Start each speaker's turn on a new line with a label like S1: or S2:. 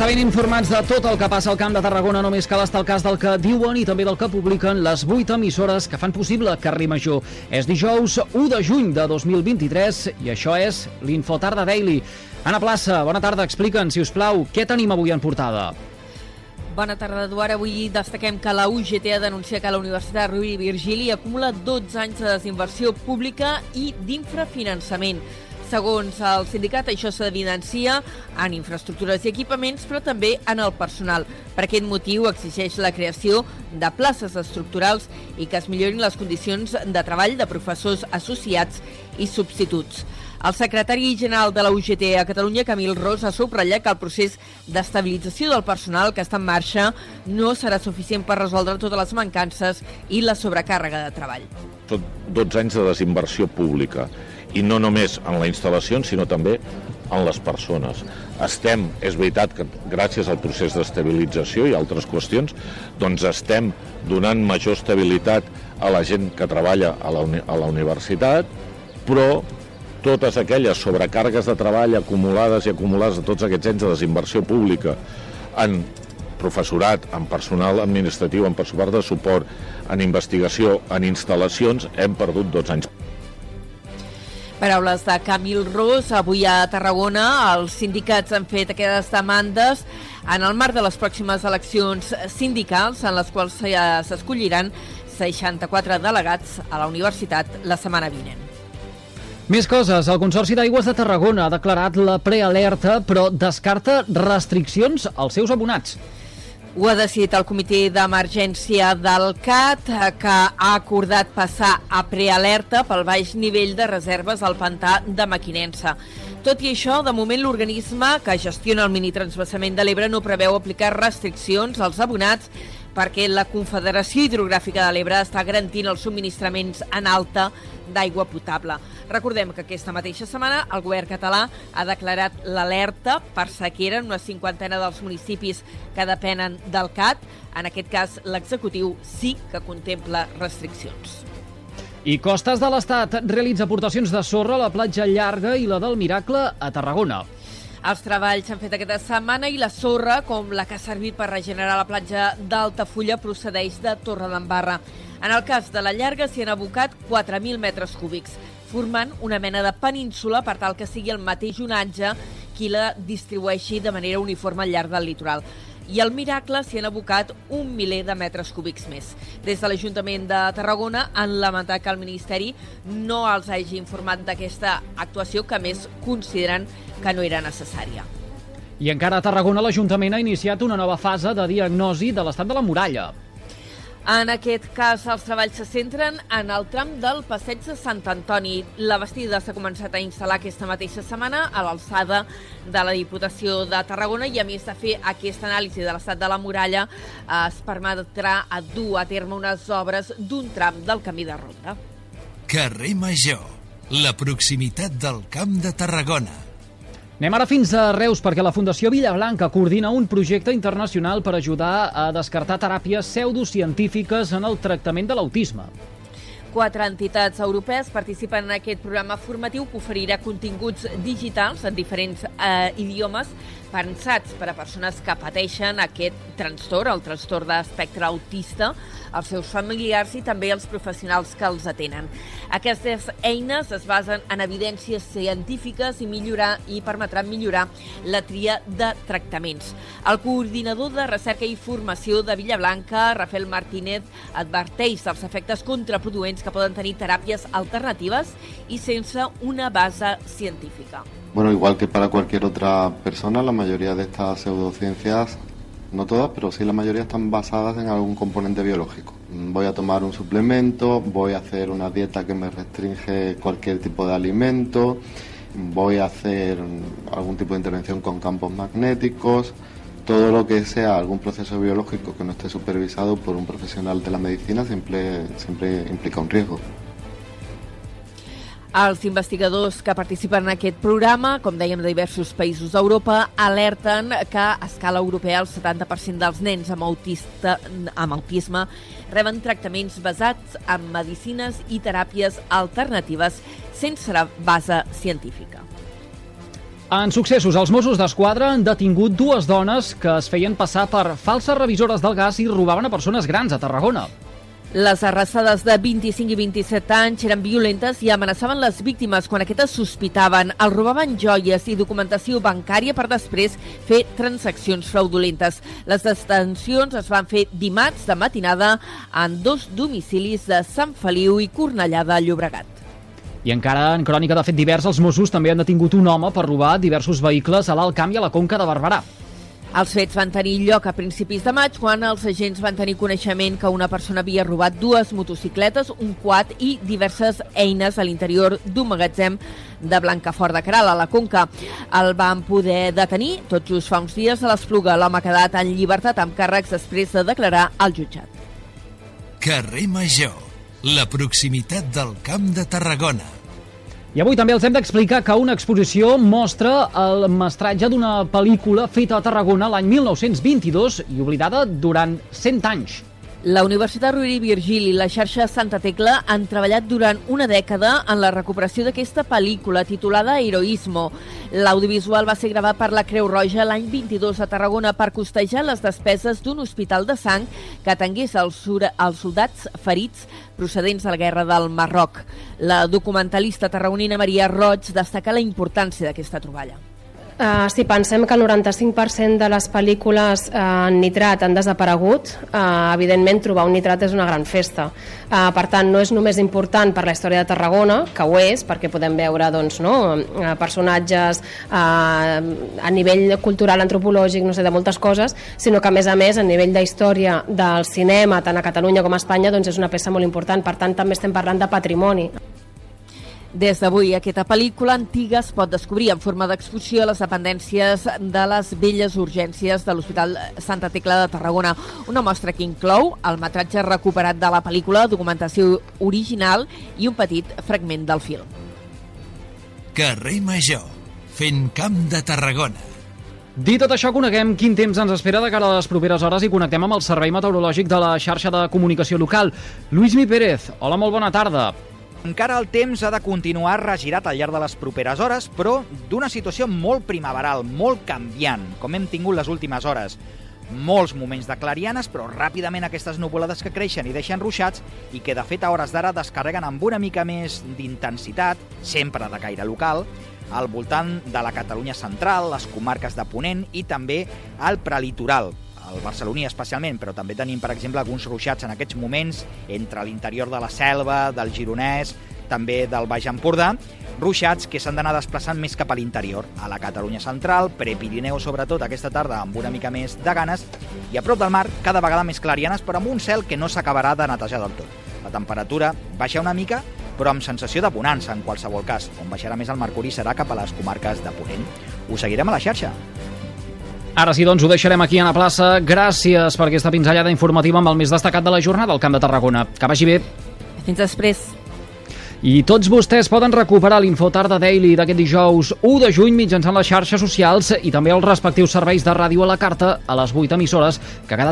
S1: estar ben informats de tot el que passa al Camp de Tarragona només cal estar al cas del que diuen i també del que publiquen les 8 emissores que fan possible Carrer Major. És dijous 1 de juny de 2023 i això és l'Infotarda Daily. Anna Plaça, bona tarda, explica'ns, si us plau, què tenim avui en portada?
S2: Bona tarda, Eduard. Avui destaquem que la UGT ha denunciat que la Universitat Rovira i Virgili acumula 12 anys de desinversió pública i d'infrafinançament. Segons el sindicat, això s'evidencia en infraestructures i equipaments, però també en el personal. Per aquest motiu exigeix la creació de places estructurals i que es millorin les condicions de treball de professors associats i substituts. El secretari general de la UGT a Catalunya, Camil Ros, ha subratllat que el procés d'estabilització del personal que està en marxa no serà suficient per resoldre totes les mancances i la sobrecàrrega de treball.
S3: Tot 12 anys de desinversió pública i no només en la instal·lació, sinó també en les persones. Estem, és veritat que gràcies al procés d'estabilització i altres qüestions, doncs estem donant major estabilitat a la gent que treballa a la, uni a la universitat, però totes aquelles sobrecàrregues de treball acumulades i acumulades de tots aquests anys de desinversió pública en professorat, en personal administratiu, en personal de suport, en investigació, en instal·lacions, hem perdut 12 anys.
S2: Paraules de Camil Ros. Avui a Tarragona els sindicats han fet aquestes demandes en el marc de les pròximes eleccions sindicals en les quals s'escolliran 64 delegats a la universitat la setmana vinent.
S1: Més coses. El Consorci d'Aigües de Tarragona ha declarat la prealerta, però descarta restriccions als seus abonats.
S2: Ho ha decidit el comitè d'emergència del CAT, que ha acordat passar a prealerta pel baix nivell de reserves al pantà de Maquinensa. Tot i això, de moment l'organisme que gestiona el minitransbassament de l'Ebre no preveu aplicar restriccions als abonats perquè la Confederació Hidrogràfica de l'Ebre està garantint els subministraments en alta d'aigua potable. Recordem que aquesta mateixa setmana el govern català ha declarat l'alerta per sequera en una cinquantena dels municipis que depenen del CAT. En aquest cas, l'executiu sí que contempla restriccions.
S1: I Costes de l'Estat realitza aportacions de sorra a la platja llarga i la del Miracle a Tarragona.
S2: Els treballs s'han fet aquesta setmana i la sorra, com la que ha servit per regenerar la platja d'Altafulla, procedeix de Torredembarra. En el cas de la llarga s'hi han abocat 4.000 metres cúbics, formant una mena de península per tal que sigui el mateix onatge qui la distribueixi de manera uniforme al llarg del litoral i al Miracle s'hi han abocat un miler de metres cúbics més. Des de l'Ajuntament de Tarragona han lamentat que el Ministeri no els hagi informat d'aquesta actuació que més consideren que no era necessària.
S1: I encara a Tarragona l'Ajuntament ha iniciat una nova fase de diagnosi de l'estat de la muralla.
S2: En aquest cas, els treballs se centren en el tram del passeig de Sant Antoni. La bastida s'ha començat a instal·lar aquesta mateixa setmana a l'alçada de la Diputació de Tarragona i a més de fer aquesta anàlisi de l'estat de la muralla es permetrà a dur a terme unes obres d'un tram del camí de ronda.
S4: Carrer Major, la proximitat del Camp de Tarragona.
S1: Anem ara fins a Reus perquè la Fundació Villablanca coordina un projecte internacional per ajudar a descartar teràpies pseudocientífiques en el tractament de l'autisme.
S2: Quatre entitats europees participen en aquest programa formatiu que oferirà continguts digitals en diferents eh, idiomes pensats per a persones que pateixen aquest trastorn, el trastorn d'espectre autista, els seus familiars i també els professionals que els atenen. Aquestes eines es basen en evidències científiques i millorar i permetran millorar la tria de tractaments. El coordinador de recerca i formació de Villablanca, Rafael Martínez, adverteix dels efectes contraproduents que poden tenir teràpies alternatives i sense una base científica.
S5: Bueno, igual que para cualquier otra persona, la mayoría de estas pseudociencias, no todas, pero sí la mayoría están basadas en algún componente biológico. Voy a tomar un suplemento, voy a hacer una dieta que me restringe cualquier tipo de alimento, voy a hacer algún tipo de intervención con campos magnéticos, todo lo que sea algún proceso biológico que no esté supervisado por un profesional de la medicina siempre, siempre implica un riesgo.
S2: Els investigadors que participen en aquest programa, com dèiem, de diversos països d'Europa, alerten que a escala europea el 70% dels nens amb, autista, amb autisme reben tractaments basats en medicines i teràpies alternatives sense base científica.
S1: En successos, els Mossos d'Esquadra han detingut dues dones que es feien passar per falses revisores del gas i robaven a persones grans a Tarragona.
S2: Les arrestades de 25 i 27 anys eren violentes i amenaçaven les víctimes quan aquestes sospitaven. Els robaven joies i documentació bancària per després fer transaccions fraudulentes. Les detencions es van fer dimarts de matinada en dos domicilis de Sant Feliu i Cornellà de Llobregat.
S1: I encara en crònica de fet divers, els Mossos també han detingut un home per robar diversos vehicles a l'Alt Camp i a la Conca de Barberà.
S2: Els fets van tenir lloc a principis de maig quan els agents van tenir coneixement que una persona havia robat dues motocicletes, un quad i diverses eines a l'interior d'un magatzem de Blancafort de Caral, a la Conca. El van poder detenir tot just fa uns dies a l'Espluga. L'home ha quedat en llibertat amb càrrecs després de declarar al jutjat.
S4: Carrer Major, la proximitat del Camp de Tarragona.
S1: I avui també els hem d'explicar que una exposició mostra el mestratge d'una pel·lícula feta a Tarragona l'any 1922 i oblidada durant 100 anys.
S2: La Universitat Rovira i Virgili i la xarxa Santa Tecla han treballat durant una dècada en la recuperació d'aquesta pel·lícula titulada Heroismo. L'audiovisual va ser gravat per la Creu Roja l'any 22 a Tarragona per costejar les despeses d'un hospital de sang que atengués els, els soldats ferits procedents de la guerra del Marroc. La documentalista tarragonina Maria Roig destaca la importància d'aquesta troballa.
S6: Uh, si pensem que el 95% de les pel·lícules uh, en nitrat han desaparegut, uh, evidentment trobar un nitrat és una gran festa. Uh, per tant, no és només important per la història de Tarragona, que ho és, perquè podem veure doncs, no, personatges uh, a nivell cultural, antropològic, no sé, de moltes coses, sinó que, a més a més, a nivell d'història del cinema, tant a Catalunya com a Espanya, doncs és una peça molt important. Per tant, també estem parlant de patrimoni.
S2: Des d'avui, aquesta pel·lícula antiga es pot descobrir en forma d'exposició a les dependències de les velles urgències de l'Hospital Santa Tecla de Tarragona. Una mostra que inclou el metratge recuperat de la pel·lícula, documentació original i un petit fragment del film.
S4: Carrer Major, fent camp de Tarragona.
S1: Dit tot això, coneguem quin temps ens espera de cara a les properes hores i connectem amb el Servei Meteorològic de la xarxa de comunicació local. Lluís Mi Pérez, hola, molt bona tarda.
S7: Encara el temps ha de continuar regirat al llarg de les properes hores, però d'una situació molt primaveral, molt canviant, com hem tingut les últimes hores. Molts moments de clarianes, però ràpidament aquestes nuvolades que creixen i deixen ruixats i que de fet a hores d'ara descarreguen amb una mica més d'intensitat, sempre de caire local, al voltant de la Catalunya central, les comarques de Ponent i també al prelitoral, el barceloní especialment, però també tenim, per exemple, alguns ruixats en aquests moments entre l'interior de la selva, del Gironès, també del Baix Empordà, ruixats que s'han d'anar desplaçant més cap a l'interior, a la Catalunya central, Prepirineu sobretot aquesta tarda amb una mica més de ganes, i a prop del mar cada vegada més clarianes, però amb un cel que no s'acabarà de netejar del tot. La temperatura baixa una mica, però amb sensació de bonança en qualsevol cas. On baixarà més el mercuri serà cap a les comarques de Ponent. Ho seguirem a la xarxa.
S1: Ara sí, doncs, ho deixarem aquí a la plaça. Gràcies per aquesta pinzellada informativa amb el més destacat de la jornada al Camp de Tarragona. Que vagi bé.
S2: Fins després.
S1: I tots vostès poden recuperar l'Infotarda Daily d'aquest dijous 1 de juny mitjançant les xarxes socials i també els respectius serveis de ràdio a la carta a les 8 emissores que cada